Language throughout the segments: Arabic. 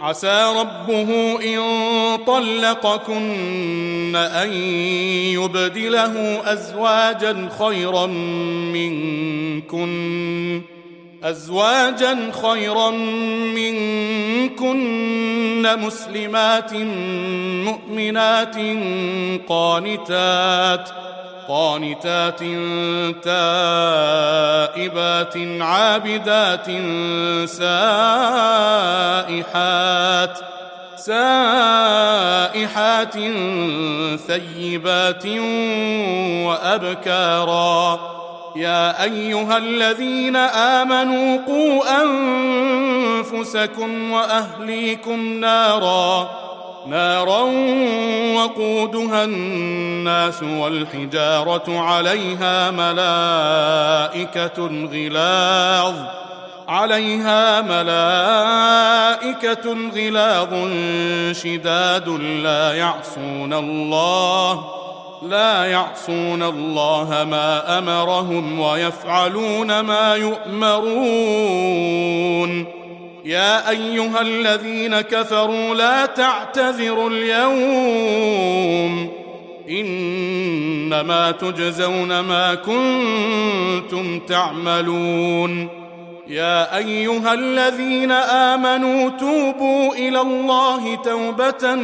عسى ربه إن طلقكن أن يبدله أزواجا خيرا منكن أزواجا خيرا منكن مسلمات مؤمنات قانتات قانتات تائبات عابدات سائحات سائحات ثيبات وأبكارا. يا أيها الذين آمنوا قوا أنفسكم وأهليكم نارا. نارا وقودها الناس والحجارة عليها ملائكة غلاظ عليها ملائكة غلاظ شداد لا يعصون الله لا يعصون الله ما أمرهم ويفعلون ما يؤمرون. يا أيها الذين كفروا لا تعتذروا اليوم. إنما تجزون ما كنتم تعملون. يا أيها الذين آمنوا توبوا إلى الله توبة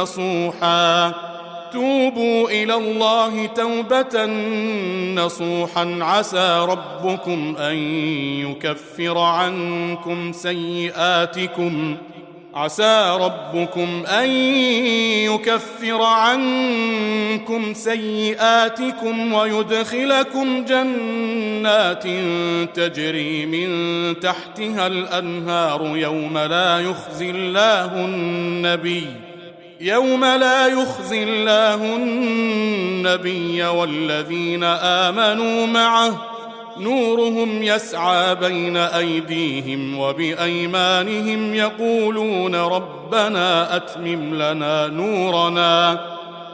نصوحا. توبوا إلى الله توبة نصوحا. عسى ربكم أن يكفر عنكم سيئاتكم. عسى ربكم أن يكفر عنكم سيئاتكم ويدخلكم جنات تجري من تحتها الأنهار يوم لا يخزي الله النبي. يوم لا يخزي الله النبي والذين آمنوا معه. نورهم يسعى بين أيديهم وبأيمانهم يقولون ربنا أتمم لنا نورنا.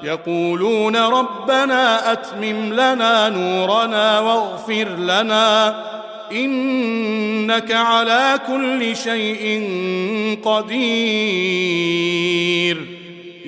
يقولون ربنا أتمم لنا نورنا واغفر لنا. إنك على كل شيء قدير.